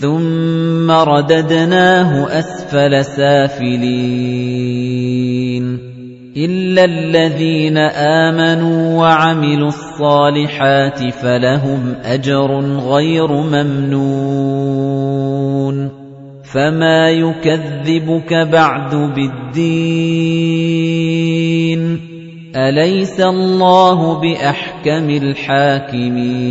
ثُمَّ رَدَدْنَاهُ أَسْفَلَ سَافِلِينَ إِلَّا الَّذِينَ آمَنُوا وَعَمِلُوا الصَّالِحَاتِ فَلَهُمْ أَجْرٌ غَيْرُ مَمْنُونٍ فَمَا يُكَذِّبُكَ بَعْدُ بِالدِّينِ أَلَيْسَ اللَّهُ بِأَحْكَمِ الْحَاكِمِينَ